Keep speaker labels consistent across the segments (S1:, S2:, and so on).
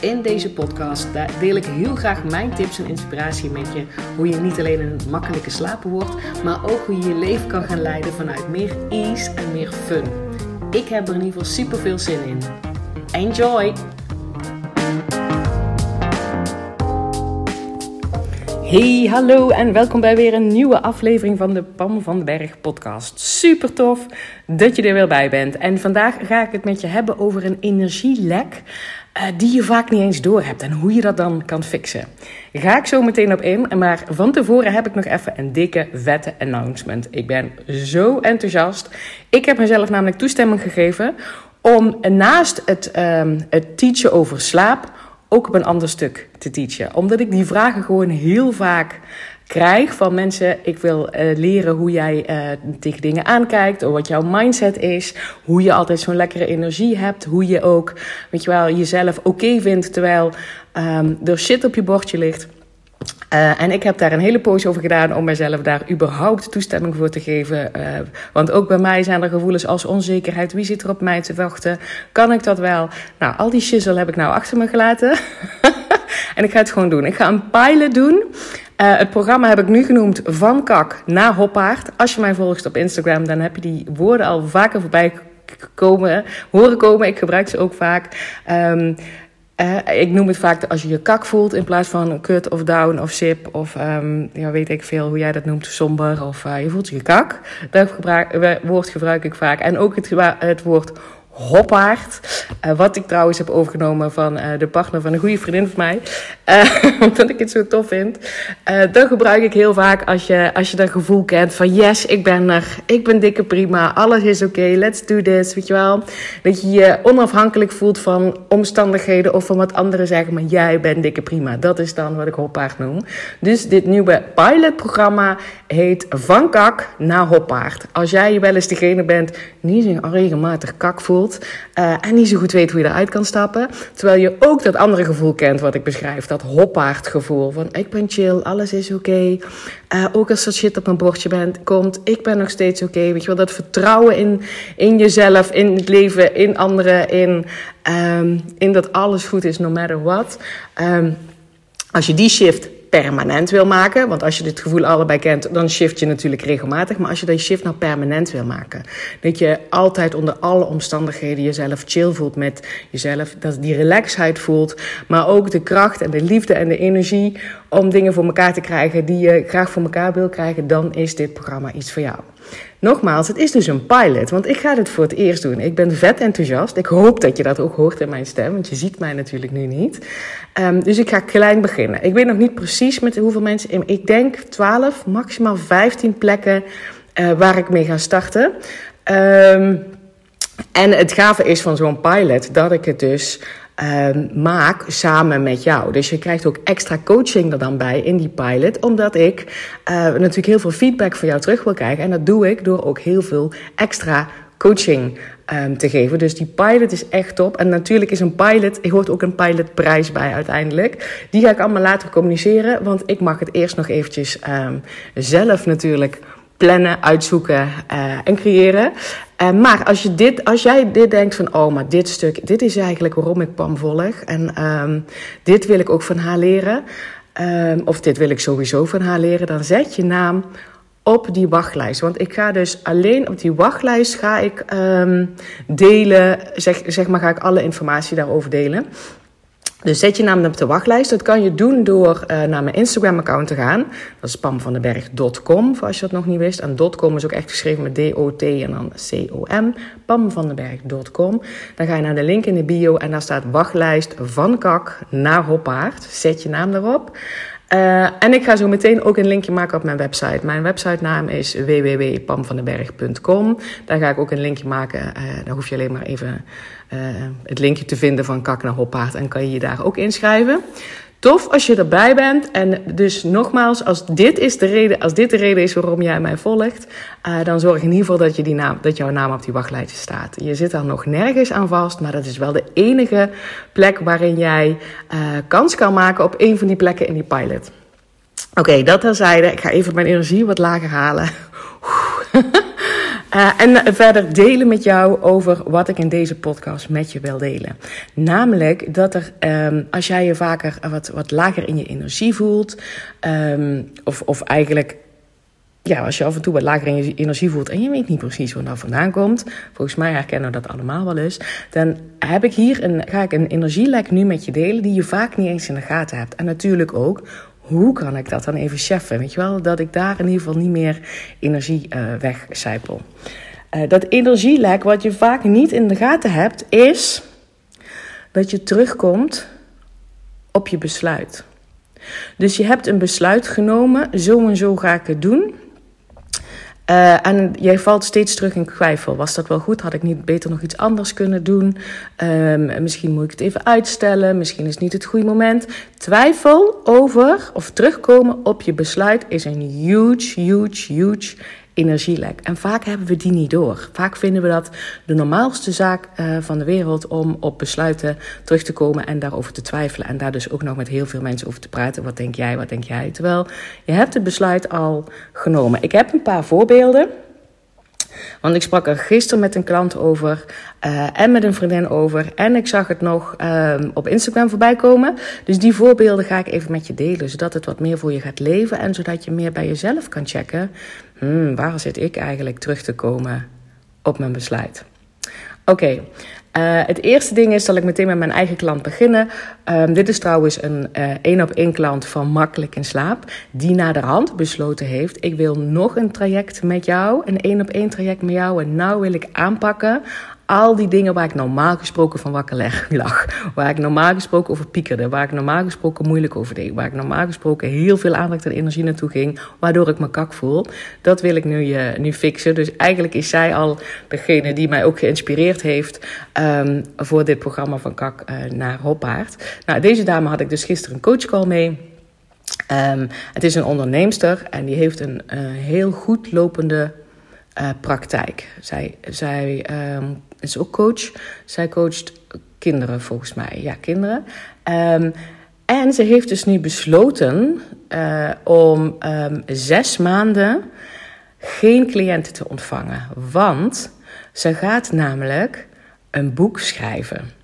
S1: In deze podcast deel ik heel graag mijn tips en inspiratie met je. Hoe je niet alleen een makkelijke slaper wordt, maar ook hoe je je leven kan gaan leiden vanuit meer ease en meer fun. Ik heb er in ieder geval super veel zin in. Enjoy! Hey, hallo en welkom bij weer een nieuwe aflevering van de Pam van den Berg podcast. Super tof dat je er weer bij bent. En vandaag ga ik het met je hebben over een energielek die je vaak niet eens door hebt en hoe je dat dan kan fixen. Ga ik zo meteen op in, maar van tevoren heb ik nog even een dikke, vette announcement. Ik ben zo enthousiast. Ik heb mezelf namelijk toestemming gegeven om naast het, um, het teachen over slaap ook op een ander stuk te teachen. Omdat ik die vragen gewoon heel vaak krijg van mensen. Ik wil uh, leren hoe jij uh, tegen dingen aankijkt, of wat jouw mindset is, hoe je altijd zo'n lekkere energie hebt, hoe je ook, weet je wel, jezelf oké vindt terwijl um, er shit op je bordje ligt. Uh, en ik heb daar een hele poos over gedaan om mezelf daar überhaupt toestemming voor te geven. Want ook bij mij zijn er gevoelens als onzekerheid. Wie zit er op mij te wachten? Kan ik dat wel? Nou, al die shizzle heb ik nou achter me gelaten. en ik ga het gewoon doen. Ik ga een pilot doen. Uh, het programma heb ik nu genoemd Van Kak naar Hoppaard. Als je mij volgt op Instagram, dan heb je die woorden al vaker voorbij komen, horen komen. Ik gebruik ze ook vaak. Um, uh, ik noem het vaak als je je kak voelt in plaats van kut of down of sip of um, ja, weet ik veel hoe jij dat noemt, somber of uh, je voelt je kak. Dat woord gebruik ik vaak. En ook het, het woord hoppaard. Uh, wat ik trouwens heb overgenomen van uh, de partner van een goede vriendin van mij. Uh, omdat ik het zo tof vind. dat gebruik ik heel vaak als je, als je dat gevoel kent van yes, ik ben er. Ik ben dikke prima. Alles is oké. Let's do this. Weet je wel? Dat je je onafhankelijk voelt van omstandigheden of van wat anderen zeggen. Maar jij bent dikke prima. Dat is dan wat ik hoppaard noem. Dus dit nieuwe pilotprogramma heet Van Kak naar Hoppaard. Als jij wel eens degene bent die zich regelmatig kak voelt uh, en niet zo goed weet hoe je eruit kan stappen. Terwijl je ook dat andere gevoel kent wat ik beschrijf. Dat hoppaardgevoel van ik ben chill, alles is oké. Uh, ook als er shit op een bordje bent, komt, ik ben nog steeds oké. Okay. Weet je wel, dat vertrouwen in, in jezelf, in het leven, in anderen, in, um, in dat alles goed is, no matter what. Um, als je die shift permanent wil maken. Want als je dit gevoel allebei kent, dan shift je natuurlijk regelmatig. Maar als je die shift nou permanent wil maken, dat je altijd onder alle omstandigheden jezelf chill voelt met jezelf, dat die relaxheid voelt, maar ook de kracht en de liefde en de energie om dingen voor elkaar te krijgen die je graag voor elkaar wil krijgen, dan is dit programma iets voor jou. Nogmaals, het is dus een pilot, want ik ga dit voor het eerst doen. Ik ben vet enthousiast. Ik hoop dat je dat ook hoort in mijn stem, want je ziet mij natuurlijk nu niet. Um, dus ik ga klein beginnen. Ik weet nog niet precies met hoeveel mensen. Ik denk 12, maximaal 15 plekken uh, waar ik mee ga starten. Um, en het gave is van zo'n pilot dat ik het dus uh, maak samen met jou. Dus je krijgt ook extra coaching er dan bij in die pilot, omdat ik uh, natuurlijk heel veel feedback van jou terug wil krijgen. En dat doe ik door ook heel veel extra coaching um, te geven. Dus die pilot is echt top. En natuurlijk is een pilot, er hoort ook een pilotprijs bij uiteindelijk. Die ga ik allemaal later communiceren, want ik mag het eerst nog eventjes um, zelf natuurlijk plannen, uitzoeken uh, en creëren. Uh, maar als, je dit, als jij dit denkt van, oh, maar dit stuk, dit is eigenlijk waarom ik Pam volg. En um, dit wil ik ook van haar leren. Um, of dit wil ik sowieso van haar leren. Dan zet je naam op die wachtlijst. Want ik ga dus alleen op die wachtlijst ga ik um, delen, zeg, zeg maar, ga ik alle informatie daarover delen. Dus zet je naam op de wachtlijst. Dat kan je doen door uh, naar mijn Instagram-account te gaan. Dat is pamvandenberg.com, voor als je dat nog niet wist. En .com is ook echt geschreven met D-O-T en dan C-O-M. pamvandenberg.com. Dan ga je naar de link in de bio en daar staat wachtlijst van kak naar hoppaard. Zet je naam erop. Uh, en ik ga zo meteen ook een linkje maken op mijn website. Mijn websitenaam is www.pamvandenberg.com. Daar ga ik ook een linkje maken. Uh, daar hoef je alleen maar even uh, het linkje te vinden van Kak naar Hoppaard. En kan je je daar ook inschrijven. Tof als je erbij bent. En dus nogmaals, als dit, is de, reden, als dit de reden is waarom jij mij volgt, uh, dan zorg in ieder geval dat, je die naam, dat jouw naam op die wachtlijst staat. Je zit daar nog nergens aan vast, maar dat is wel de enige plek waarin jij uh, kans kan maken op een van die plekken in die pilot. Oké, okay, dat terzijde. Ik ga even mijn energie wat lager halen. Uh, en verder delen met jou over wat ik in deze podcast met je wil delen. Namelijk dat er, um, als jij je vaker wat, wat lager in je energie voelt, um, of, of eigenlijk ja, als je af en toe wat lager in je energie voelt en je weet niet precies waar dat vandaan komt, volgens mij herkennen we dat allemaal wel eens, dan heb ik hier een, ga ik een energielek nu met je delen die je vaak niet eens in de gaten hebt. En natuurlijk ook hoe kan ik dat dan even cheffen? Weet je wel, dat ik daar in ieder geval niet meer energie uh, wegcijpel. Uh, dat energielek, wat je vaak niet in de gaten hebt, is dat je terugkomt op je besluit. Dus je hebt een besluit genomen, zo en zo ga ik het doen. Uh, en jij valt steeds terug in twijfel. Was dat wel goed? Had ik niet beter nog iets anders kunnen doen? Um, misschien moet ik het even uitstellen. Misschien is het niet het goede moment. Twijfel over of terugkomen op je besluit is een huge, huge, huge energielek. En vaak hebben we die niet door. Vaak vinden we dat de normaalste zaak uh, van de wereld om op besluiten terug te komen en daarover te twijfelen. En daar dus ook nog met heel veel mensen over te praten. Wat denk jij, wat denk jij? Terwijl je hebt het besluit al genomen. Ik heb een paar voorbeelden. Want ik sprak er gisteren met een klant over uh, en met een vriendin over. En ik zag het nog uh, op Instagram voorbij komen. Dus die voorbeelden ga ik even met je delen. Zodat het wat meer voor je gaat leven. En zodat je meer bij jezelf kan checken. Hmm, waar zit ik eigenlijk terug te komen op mijn besluit? Oké. Uh, het eerste ding is dat ik meteen met mijn eigen klant beginnen. Um, dit is trouwens een één op één klant van Makkelijk in Slaap. Die na de hand besloten heeft: ik wil nog een traject met jou, een één op één traject met jou. En nou wil ik aanpakken al die dingen waar ik normaal gesproken van wakker lag. Waar ik normaal gesproken over piekerde. Waar ik normaal gesproken moeilijk over deed. Waar ik normaal gesproken heel veel aandacht en energie naartoe ging. Waardoor ik me kak voel. Dat wil ik nu, uh, nu fixen. Dus eigenlijk is zij al degene die mij ook geïnspireerd heeft. Um, voor dit programma van kak uh, naar hoppaard. Nou, deze dame had ik dus gisteren een coachcall mee. Um, het is een onderneemster en die heeft een uh, heel goed lopende uh, praktijk. Zij, zij um, is ook coach. Zij coacht kinderen volgens mij. Ja, kinderen. Um, en ze heeft dus nu besloten uh, om um, zes maanden geen cliënten te ontvangen. Want ze gaat namelijk een boek schrijven.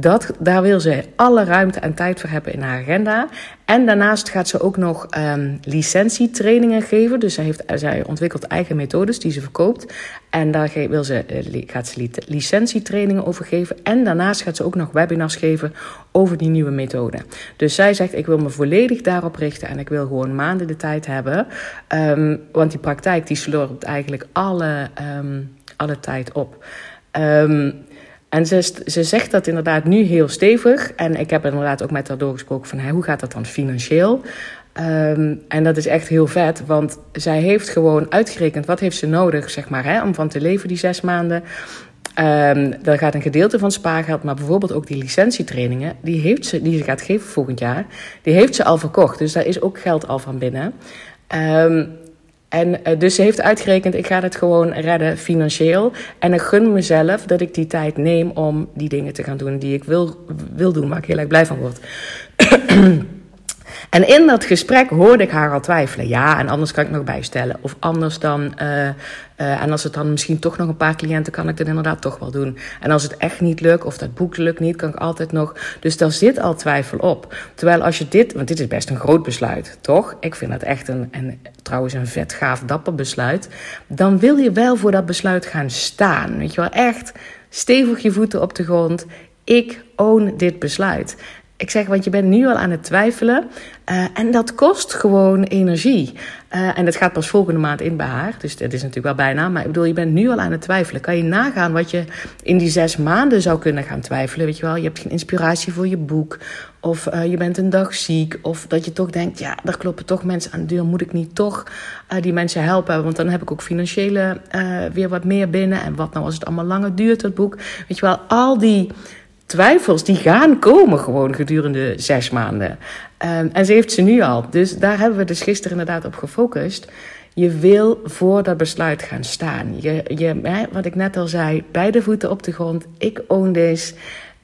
S1: Dat, daar wil ze alle ruimte en tijd voor hebben in haar agenda. En daarnaast gaat ze ook nog um, licentietrainingen geven. Dus zij, heeft, zij ontwikkelt eigen methodes die ze verkoopt. En daar wil ze, uh, gaat ze licentietrainingen over geven. En daarnaast gaat ze ook nog webinars geven over die nieuwe methode. Dus zij zegt, ik wil me volledig daarop richten. En ik wil gewoon maanden de tijd hebben. Um, want die praktijk die slorpt eigenlijk alle, um, alle tijd op. Um, en ze, ze zegt dat inderdaad nu heel stevig. En ik heb inderdaad ook met haar doorgesproken van hey, hoe gaat dat dan financieel? Um, en dat is echt heel vet, want zij heeft gewoon uitgerekend wat heeft ze nodig, zeg maar, hè, om van te leven die zes maanden. Um, daar gaat een gedeelte van spaargeld, maar bijvoorbeeld ook die licentietrainingen, die, heeft ze, die ze gaat geven volgend jaar, die heeft ze al verkocht. Dus daar is ook geld al van binnen. Um, en uh, dus ze heeft uitgerekend, ik ga het gewoon redden financieel. En ik gun mezelf dat ik die tijd neem om die dingen te gaan doen die ik wil, wil doen, waar ik heel erg blij van word. En in dat gesprek hoorde ik haar al twijfelen. Ja, en anders kan ik nog bijstellen. Of anders dan. Uh, uh, en als het dan misschien toch nog een paar cliënten kan ik dat inderdaad toch wel doen. En als het echt niet lukt, of dat boek lukt niet, kan ik altijd nog. Dus daar zit al twijfel op. Terwijl als je dit. Want dit is best een groot besluit, toch? Ik vind dat echt een. En trouwens, een vet gaaf, dapper besluit. Dan wil je wel voor dat besluit gaan staan. Weet je wel, echt stevig je voeten op de grond. Ik own dit besluit. Ik zeg, want je bent nu al aan het twijfelen. Uh, en dat kost gewoon energie. Uh, en dat gaat pas volgende maand in bij haar. Dus dat is natuurlijk wel bijna. Maar ik bedoel, je bent nu al aan het twijfelen. Kan je nagaan wat je in die zes maanden zou kunnen gaan twijfelen? Weet je wel, je hebt geen inspiratie voor je boek. Of uh, je bent een dag ziek. Of dat je toch denkt, ja, er kloppen toch mensen aan de deur. Moet ik niet toch die mensen helpen? Want dan heb ik ook financiële weer wat meer binnen. En wat nou als het allemaal langer duurt, dat boek. Weet je wel, al die twijfels die gaan komen gewoon gedurende zes maanden. Um, en ze heeft ze nu al. Dus daar hebben we dus gisteren inderdaad op gefocust. Je wil voor dat besluit gaan staan. Je, je, wat ik net al zei, beide voeten op de grond. Ik own this.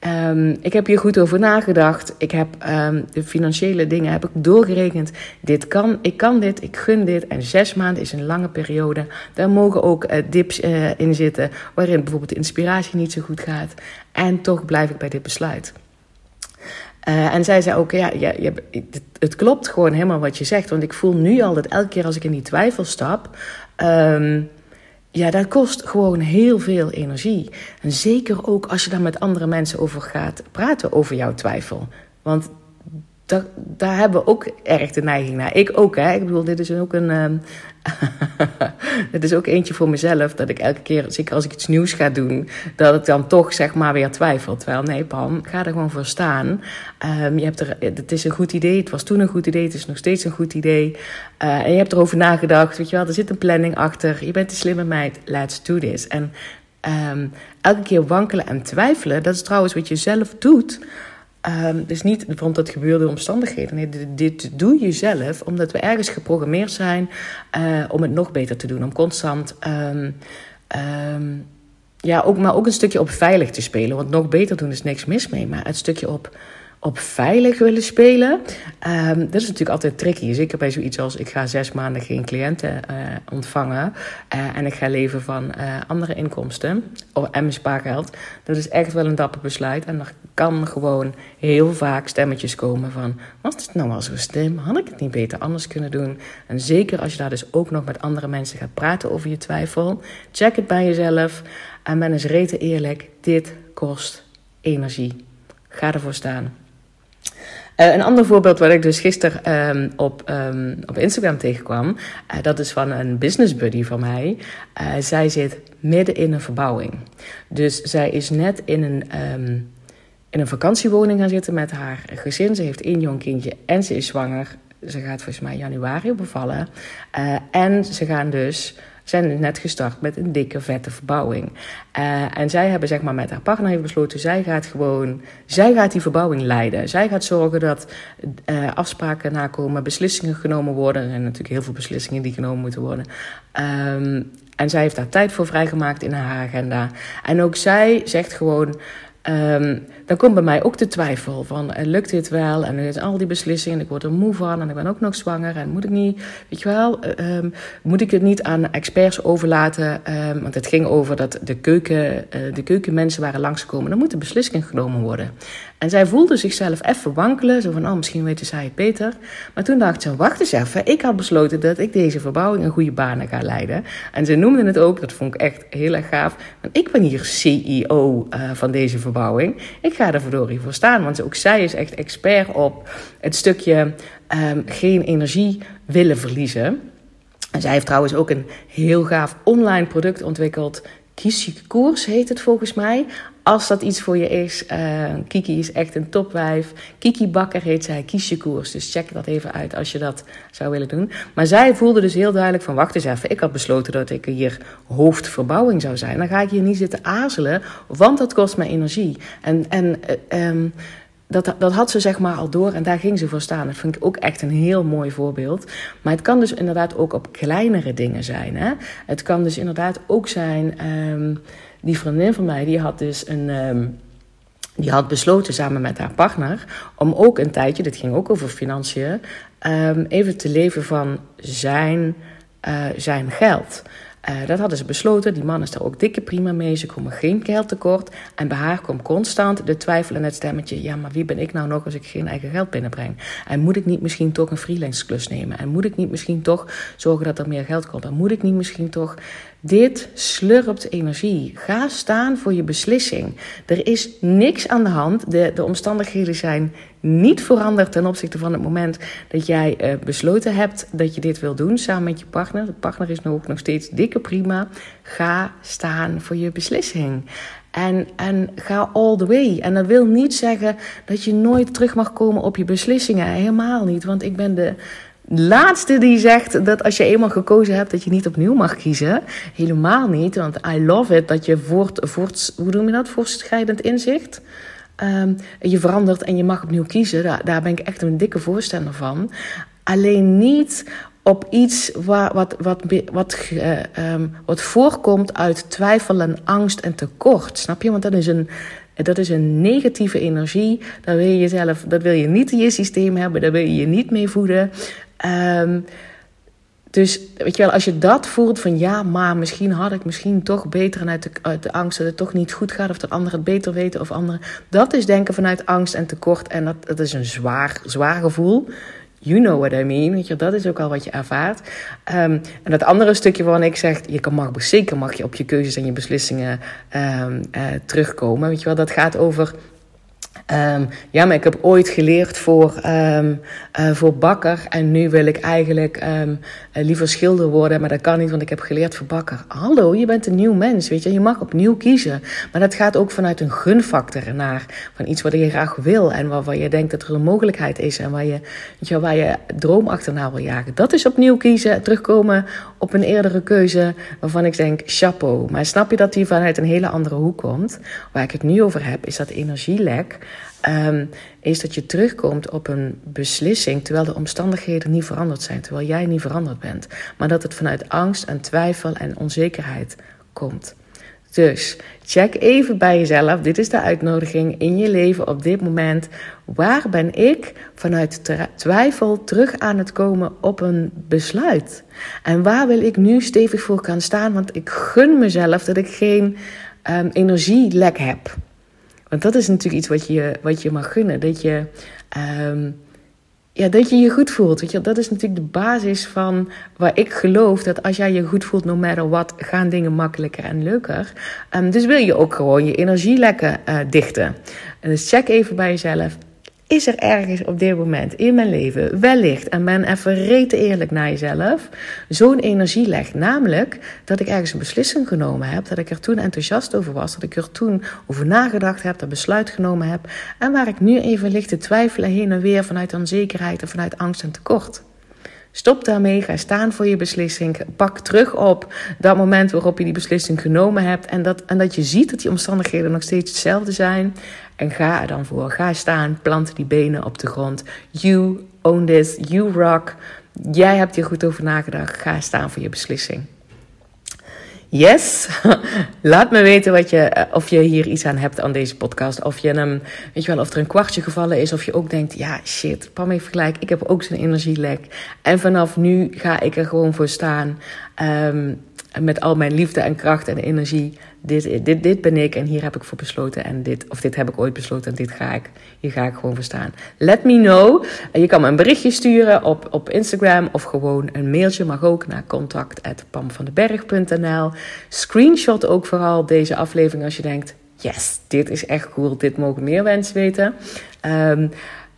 S1: Um, ik heb hier goed over nagedacht. Ik heb um, de financiële dingen heb ik doorgerekend. Dit kan, ik kan dit, ik gun dit. En zes maanden is een lange periode. Daar mogen ook uh, dips uh, in zitten, waarin bijvoorbeeld de inspiratie niet zo goed gaat. En toch blijf ik bij dit besluit. Uh, en zij zei ook, ja, het, klopt gewoon helemaal wat je zegt. Want ik voel nu al dat elke keer als ik in die twijfel stap... Um, ja, dat kost gewoon heel veel energie. En zeker ook als je daar met andere mensen over gaat praten over jouw twijfel. Want daar, hebben we ook erg de neiging naar. Ik ook, hè. Ik bedoel, dit is ook een... Um, dit is ook eentje voor mezelf. Dat ik elke keer, zeker als ik iets nieuws ga doen... dat ik dan toch, zeg maar, weer twijfel. Terwijl, nee, Pam, ga er gewoon voor staan. Um, je hebt er, het is een goed idee. Het was toen een goed idee. Het is nog steeds een goed idee. Uh, en je hebt erover nagedacht. Weet je wel, er zit een planning achter. Je bent een slimme meid. Let's do this. En um, elke keer wankelen en twijfelen... dat is trouwens wat je zelf doet... Um, dus niet want dat gebeurde omstandigheden. Nee, dit, doe je zelf omdat we ergens geprogrammeerd zijn uh, om het nog beter te doen. Om constant, um, um, ja, ook, maar ook een stukje op veilig te spelen. Want nog beter doen is niks mis mee. Maar het stukje op op veilig willen spelen. Um, dat is natuurlijk altijd tricky. Zeker bij zoiets als ik ga zes maanden geen cliënten uh, ontvangen. Uh, en ik ga leven van uh, andere inkomsten. Of, en mijn spaargeld. Dat is echt wel een dapper besluit. En er kan gewoon heel vaak stemmetjes komen van... Was het nou wel zo slim? Had ik het niet beter anders kunnen doen? En zeker als je daar dus ook nog met andere mensen gaat praten over je twijfel. Check het bij jezelf. En ben eens rete eerlijk. Dit kost energie. Ga ervoor staan. Uh, een ander voorbeeld wat ik dus gisteren um, op, um, op Instagram tegenkwam, uh, dat is van een business buddy van mij. Uh, zij zit midden in een verbouwing. Dus zij is net in een, um, in een vakantiewoning gaan zitten met haar gezin. Ze heeft één jong kindje en ze is zwanger. Ze gaat volgens mij januari bevallen. en ze gaan dus zijn net gestart met een dikke, vette verbouwing. Uh, en zij hebben zeg maar met haar partner heeft besloten, zij gaat gewoon, zij gaat die verbouwing leiden. Zij gaat zorgen dat uh, afspraken nakomen, beslissingen genomen worden. Er zijn natuurlijk heel veel beslissingen die genomen moeten worden. Um, en zij heeft daar tijd voor vrijgemaakt in haar agenda. En ook zij zegt gewoon. Um, dan komt bij mij ook de twijfel van, uh, lukt dit wel? En uh, al die beslissingen, ik word er moe van en ik ben ook nog zwanger. En moet ik niet, weet je wel, uh, um, moet ik het niet aan experts overlaten? Um, want het ging over dat de, keuken, de keukenmensen waren langsgekomen. Dan moeten beslissingen genomen worden. En zij voelde zichzelf even wankelen. Zo van, oh, misschien weten zij het beter. Maar toen dacht ze, wacht eens even. Ik had besloten dat ik deze verbouwing een goede banen ga leiden. En ze noemden het ook, dat vond ik echt heel erg gaaf. Want ik ben hier CEO van deze verbouwing. Ik ga er verdorie voor staan. Want ook zij is echt expert op het stukje um, geen energie willen verliezen. En zij heeft trouwens ook een heel gaaf online product ontwikkeld. Kies je koers heet het volgens mij. Als dat iets voor je is, uh, Kiki is echt een topwijf. Kiki Bakker heet zij, kies je koers. Dus check dat even uit als je dat zou willen doen. Maar zij voelde dus heel duidelijk van, wacht eens even. Ik had besloten dat ik hier hoofdverbouwing zou zijn. Dan ga ik hier niet zitten aarzelen, want dat kost me energie. En, en uh, um, dat, dat had ze zeg maar al door en daar ging ze voor staan. Dat vind ik ook echt een heel mooi voorbeeld. Maar het kan dus inderdaad ook op kleinere dingen zijn. Hè? Het kan dus inderdaad ook zijn... Um, die vriendin van mij, die had dus een. Um, die had besloten samen met haar partner om ook een tijdje, dit ging ook over financiën, um, even te leven van zijn, uh, zijn geld. Uh, dat hadden ze besloten. Die man is daar ook dikke prima mee. Ze komen geen geld tekort. En bij haar komt constant de twijfel en het stemmetje: ja, maar wie ben ik nou nog als ik geen eigen geld binnenbreng? En moet ik niet misschien toch een freelance klus nemen? En moet ik niet misschien toch zorgen dat er meer geld komt? En moet ik niet misschien toch dit slurpt energie. Ga staan voor je beslissing. Er is niks aan de hand. De, de omstandigheden zijn niet veranderd ten opzichte van het moment dat jij uh, besloten hebt dat je dit wil doen samen met je partner. De partner is nog, nog steeds dikke prima. Ga staan voor je beslissing. En, en ga all the way. En dat wil niet zeggen dat je nooit terug mag komen op je beslissingen. Helemaal niet. Want ik ben de laatste die zegt dat als je eenmaal gekozen hebt, dat je niet opnieuw mag kiezen. Helemaal niet, want I love it dat je voort, voort hoe noem je dat, voortschrijdend inzicht. Ehm, je verandert en je mag opnieuw kiezen. Daar, ben ik echt een dikke voorstander van. Alleen niet op iets wat, wat, wat, uh, wat voorkomt uit twijfel en angst en tekort. Snap je? Want dat is een, dat is een negatieve energie. Dat wil je jezelf, dat wil je niet in je systeem hebben. Daar wil je je niet mee voeden. Um, dus weet je wel, als je dat voelt van ja, maar misschien had ik misschien toch beter en uit de, uit de angst dat het toch niet goed gaat of dat anderen het beter weten of anderen. Dat is denken vanuit angst en tekort en dat, dat is een zwaar, zwaar gevoel. You know what I mean. Weet je, dat is ook al wat je ervaart. Um, en dat andere stukje waarvan ik zeg, je kan, mag, zeker mag je op je keuzes en je beslissingen um, uh, terugkomen. Weet je wel, dat gaat over Um, ja, maar ik heb ooit geleerd voor, um, uh, voor bakker. En nu wil ik eigenlijk um, uh, liever schilder worden. Maar dat kan niet, want ik heb geleerd voor bakker. Hallo, je bent een nieuw mens, weet je. Je mag opnieuw kiezen. Maar dat gaat ook vanuit een gunfactor naar van iets wat je graag wil. En waarvan je denkt dat er een mogelijkheid is. En waar je, weet je, waar je droom achterna wil jagen. Dat is opnieuw kiezen. Terugkomen op een eerdere keuze waarvan ik denk, chapeau. Maar snap je dat die vanuit een hele andere hoek komt? Waar ik het nu over heb, is dat energielek. Um, is dat je terugkomt op een beslissing terwijl de omstandigheden niet veranderd zijn, terwijl jij niet veranderd bent, maar dat het vanuit angst en twijfel en onzekerheid komt. Dus check even bij jezelf. Dit is de uitnodiging in je leven op dit moment. Waar ben ik vanuit twijfel terug aan het komen op een besluit? En waar wil ik nu stevig voor gaan staan? Want ik gun mezelf dat ik geen um, energielek heb. Want dat is natuurlijk iets wat je, wat je mag gunnen. Dat je, um, ja, dat je je goed voelt. Weet je? Dat is natuurlijk de basis van waar ik geloof dat als jij je goed voelt, no matter what, gaan dingen makkelijker en leuker. Um, dus wil je ook gewoon je energie lekker uh, dichten. En dus check even bij jezelf. Is er ergens op dit moment in mijn leven wellicht, en ben even rete eerlijk naar jezelf, zo'n energie legt? Namelijk dat ik ergens een beslissing genomen heb, dat ik er toen enthousiast over was, dat ik er toen over nagedacht heb, dat besluit genomen heb, en waar ik nu even ligt te twijfelen heen en weer vanuit onzekerheid en vanuit angst en tekort. Stop daarmee, ga staan voor je beslissing. Pak terug op dat moment waarop je die beslissing genomen hebt. En dat, en dat je ziet dat die omstandigheden nog steeds hetzelfde zijn. En ga er dan voor. Ga staan, plant die benen op de grond. You own this, you rock. Jij hebt hier goed over nagedacht. Ga staan voor je beslissing. Yes, laat me weten wat je, eh, of je hier iets aan hebt aan deze podcast. Of, je hem, weet je wel, of er een kwartje gevallen is. Of je ook denkt, ja shit, Pam heeft gelijk. Ik heb ook zo'n energielek. En vanaf nu ga ik er gewoon voor staan. Um, met al mijn liefde en kracht en energie. Dit, dit, dit ben ik en hier heb ik voor besloten. En dit, of dit heb ik ooit besloten en dit ga ik, hier ga ik gewoon voor staan. Let me know. Je kan me een berichtje sturen op, op Instagram of gewoon een mailtje. Mag ook naar contact.pamvandeberg.nl. Screenshot ook vooral deze aflevering als je denkt... Yes, dit is echt cool. Dit mogen meer mensen weten. Um,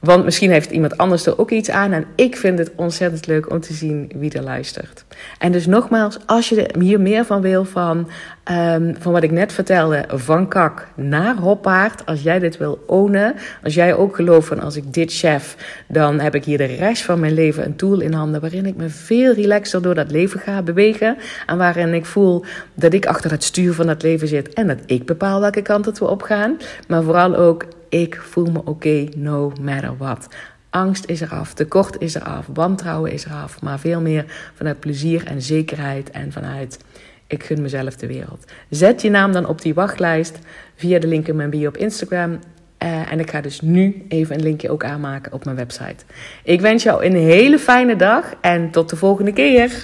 S1: want misschien heeft iemand anders er ook iets aan. En ik vind het ontzettend leuk om te zien wie er luistert. En dus nogmaals, als je er hier meer van wil, van, um, van wat ik net vertelde, van kak naar hoppaard. Als jij dit wil ownen, als jij ook gelooft van als ik dit chef, dan heb ik hier de rest van mijn leven een tool in handen. Waarin ik me veel relaxer door dat leven ga bewegen. En waarin ik voel dat ik achter het stuur van dat leven zit. En dat ik bepaal welke kant het we opgaan. Maar vooral ook ik voel me oké, no matter what. Angst is eraf, tekort is eraf, wantrouwen is eraf. Maar veel meer vanuit plezier en zekerheid en vanuit ik gun mezelf de wereld. Zet je naam dan op die wachtlijst via de link in mijn bio op Instagram. Uh, en ik ga dus nu even een linkje ook aanmaken op mijn website. Ik wens jou een hele fijne dag en tot de volgende keer.